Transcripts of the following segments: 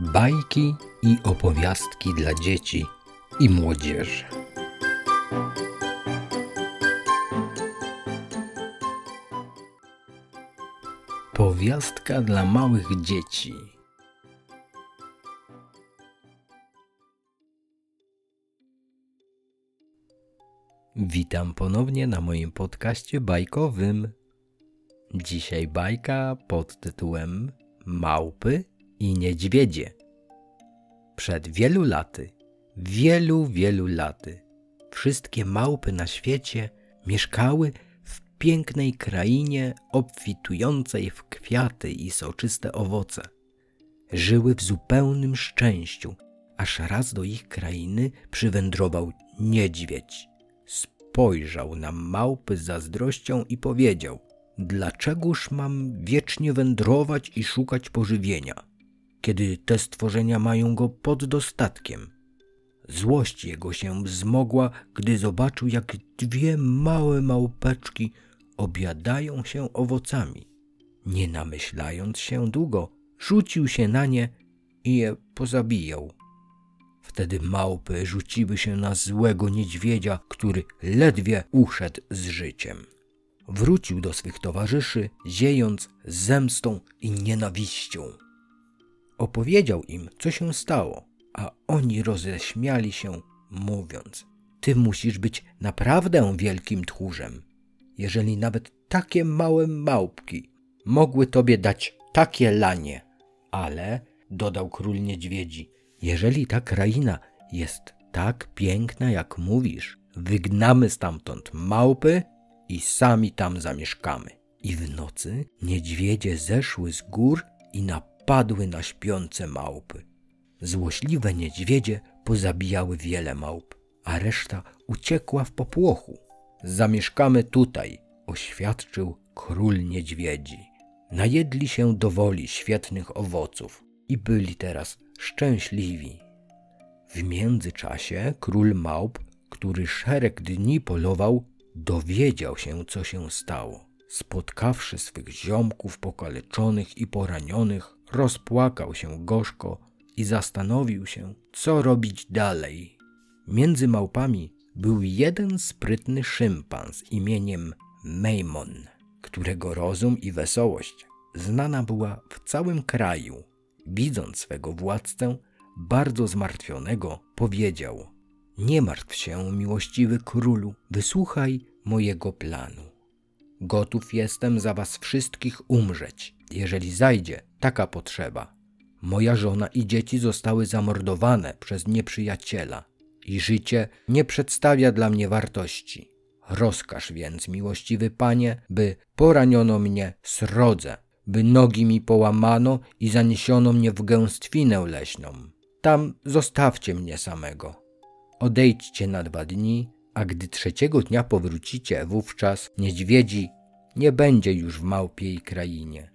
Bajki i opowiastki dla dzieci i młodzieży. Powiastka dla małych dzieci. Witam ponownie na moim podcaście bajkowym. Dzisiaj bajka pod tytułem Małpy i niedźwiedzie. Przed wielu laty, wielu, wielu laty, wszystkie małpy na świecie mieszkały w pięknej krainie obfitującej w kwiaty i soczyste owoce. Żyły w zupełnym szczęściu, aż raz do ich krainy przywędrował niedźwiedź. Spojrzał na małpy z zazdrością i powiedział – Dlaczegoż mam wiecznie wędrować i szukać pożywienia, kiedy te stworzenia mają go pod dostatkiem? Złość jego się wzmogła, gdy zobaczył, jak dwie małe małpeczki obiadają się owocami. Nie namyślając się długo, rzucił się na nie i je pozabijał. Wtedy małpy rzuciły się na złego niedźwiedzia, który ledwie uszedł z życiem wrócił do swych towarzyszy, ziejąc zemstą i nienawiścią. Opowiedział im, co się stało, a oni roześmiali się, mówiąc: Ty musisz być naprawdę wielkim tchórzem, jeżeli nawet takie małe małpki mogły tobie dać takie lanie. Ale, dodał król niedźwiedzi, jeżeli ta kraina jest tak piękna, jak mówisz, wygnamy stamtąd małpy i sami tam zamieszkamy. I w nocy niedźwiedzie zeszły z gór i napadły na śpiące małpy. Złośliwe niedźwiedzie pozabijały wiele małp, a reszta uciekła w popłochu. Zamieszkamy tutaj, oświadczył król niedźwiedzi. Najedli się do woli świetnych owoców i byli teraz szczęśliwi. W międzyczasie król małp, który szereg dni polował, dowiedział się, co się stało. Spotkawszy swych ziomków pokaleczonych i poranionych, rozpłakał się gorzko i zastanowił się, co robić dalej. Między małpami był jeden sprytny szympans imieniem Maimon, którego rozum i wesołość znana była w całym kraju. Widząc swego władcę, bardzo zmartwionego, powiedział – nie martw się, miłościwy królu, wysłuchaj mojego planu. Gotów jestem za was wszystkich umrzeć, jeżeli zajdzie taka potrzeba. Moja żona i dzieci zostały zamordowane przez nieprzyjaciela i życie nie przedstawia dla mnie wartości. Rozkaż więc, miłościwy panie, by poraniono mnie srodze, by nogi mi połamano i zaniesiono mnie w gęstwinę leśną. Tam zostawcie mnie samego. Odejdźcie na dwa dni, a gdy trzeciego dnia powrócicie, wówczas niedźwiedzi nie będzie już w małpiej krainie.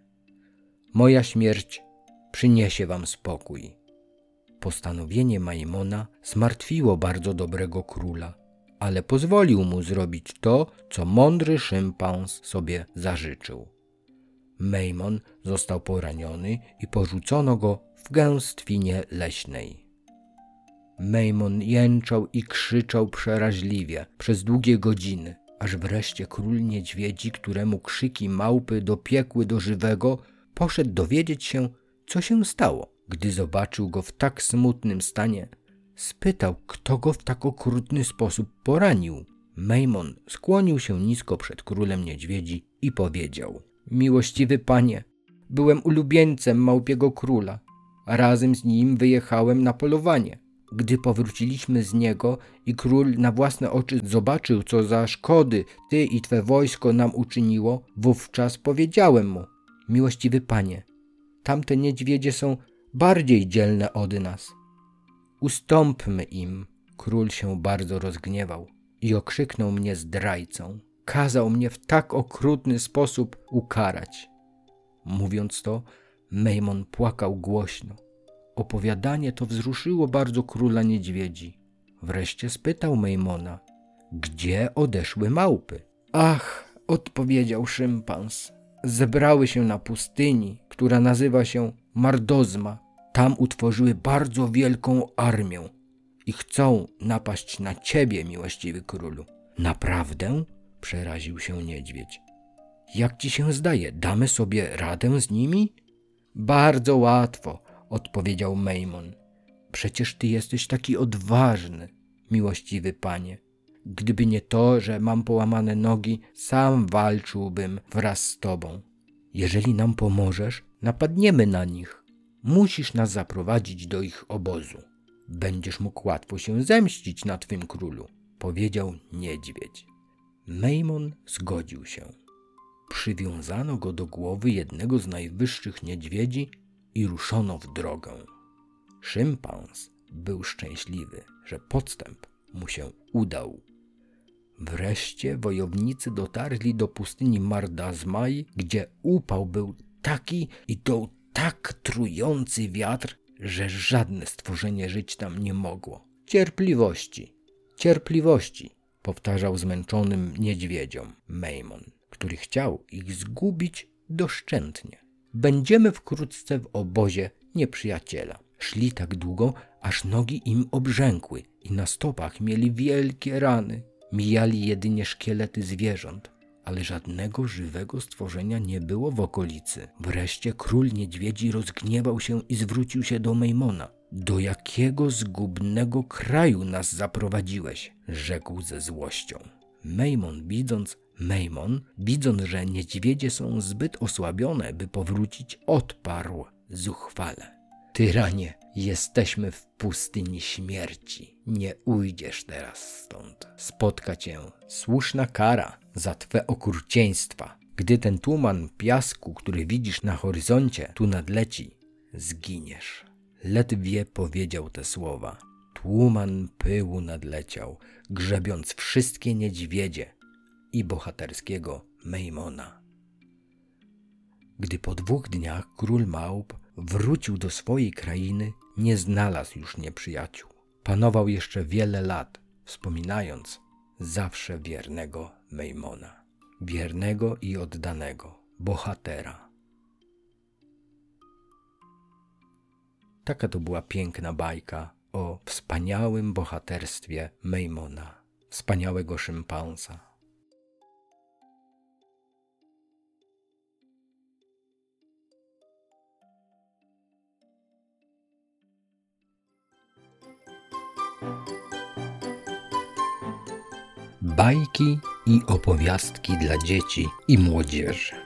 Moja śmierć przyniesie wam spokój. Postanowienie Majmona zmartwiło bardzo dobrego króla, ale pozwolił mu zrobić to, co mądry szympans sobie zażyczył. Mejmon został poraniony i porzucono go w gęstwinie leśnej. Mejmon jęczał i krzyczał przeraźliwie przez długie godziny, aż wreszcie król niedźwiedzi, któremu krzyki małpy dopiekły do żywego, poszedł dowiedzieć się, co się stało. Gdy zobaczył go w tak smutnym stanie, spytał, kto go w tak okrutny sposób poranił. Mejmon skłonił się nisko przed królem niedźwiedzi i powiedział: Miłościwy panie, byłem ulubieńcem małpiego króla, razem z nim wyjechałem na polowanie. Gdy powróciliśmy z niego i król na własne oczy zobaczył, co za szkody ty i twe wojsko nam uczyniło, wówczas powiedziałem mu: Miłościwy panie, tamte niedźwiedzie są bardziej dzielne od nas. Ustąpmy im. Król się bardzo rozgniewał i okrzyknął mnie zdrajcą. Kazał mnie w tak okrutny sposób ukarać. Mówiąc to, Mejmon płakał głośno. Opowiadanie to wzruszyło bardzo króla niedźwiedzi. Wreszcie spytał Mejmona, gdzie odeszły małpy? Ach, odpowiedział szympans. Zebrały się na pustyni, która nazywa się Mardozma. tam utworzyły bardzo wielką armię i chcą napaść na ciebie, miłościwy królu. Naprawdę? przeraził się niedźwiedź. Jak ci się zdaje, damy sobie radę z nimi? Bardzo łatwo, odpowiedział Mejmon. Przecież ty jesteś taki odważny, miłościwy panie. Gdyby nie to, że mam połamane nogi, sam walczyłbym wraz z tobą. Jeżeli nam pomożesz, napadniemy na nich. Musisz nas zaprowadzić do ich obozu. Będziesz mógł łatwo się zemścić na twym królu, powiedział niedźwiedź. Mejmon zgodził się. Przywiązano go do głowy jednego z najwyższych niedźwiedzi i ruszono w drogę. Szympans był szczęśliwy, że podstęp mu się udał. Wreszcie wojownicy dotarli do pustyni Mardazmaj, gdzie upał był taki i dął tak trujący wiatr, że żadne stworzenie żyć tam nie mogło. Cierpliwości, cierpliwości, powtarzał zmęczonym niedźwiedziom Mejmon, który chciał ich zgubić doszczętnie. Będziemy wkrótce w obozie nieprzyjaciela. Szli tak długo, aż nogi im obrzękły i na stopach mieli wielkie rany. Mijali jedynie szkielety zwierząt, ale żadnego żywego stworzenia nie było w okolicy. Wreszcie król niedźwiedzi rozgniewał się i zwrócił się do Mejmona. Do jakiego zgubnego kraju nas zaprowadziłeś? rzekł ze złością. Mejmon widząc, Mejmon, widząc, że niedźwiedzie są zbyt osłabione, by powrócić, odparł zuchwale. Tyranie, jesteśmy w pustyni śmierci. Nie ujdziesz teraz stąd. Spotka cię słuszna kara za twe okrucieństwa. Gdy ten tuman piasku, który widzisz na horyzoncie, tu nadleci, zginiesz. Ledwie powiedział te słowa. Tłuman pyłu nadleciał, grzebiąc wszystkie niedźwiedzie i bohaterskiego Mejmona. Gdy po dwóch dniach król małp wrócił do swojej krainy, nie znalazł już nieprzyjaciół. Panował jeszcze wiele lat, wspominając zawsze wiernego Mejmona, wiernego i oddanego bohatera. Taka to była piękna bajka o wspaniałym bohaterstwie Mejmona, wspaniałego szympansa. Bajki i opowiastki dla dzieci i młodzieży.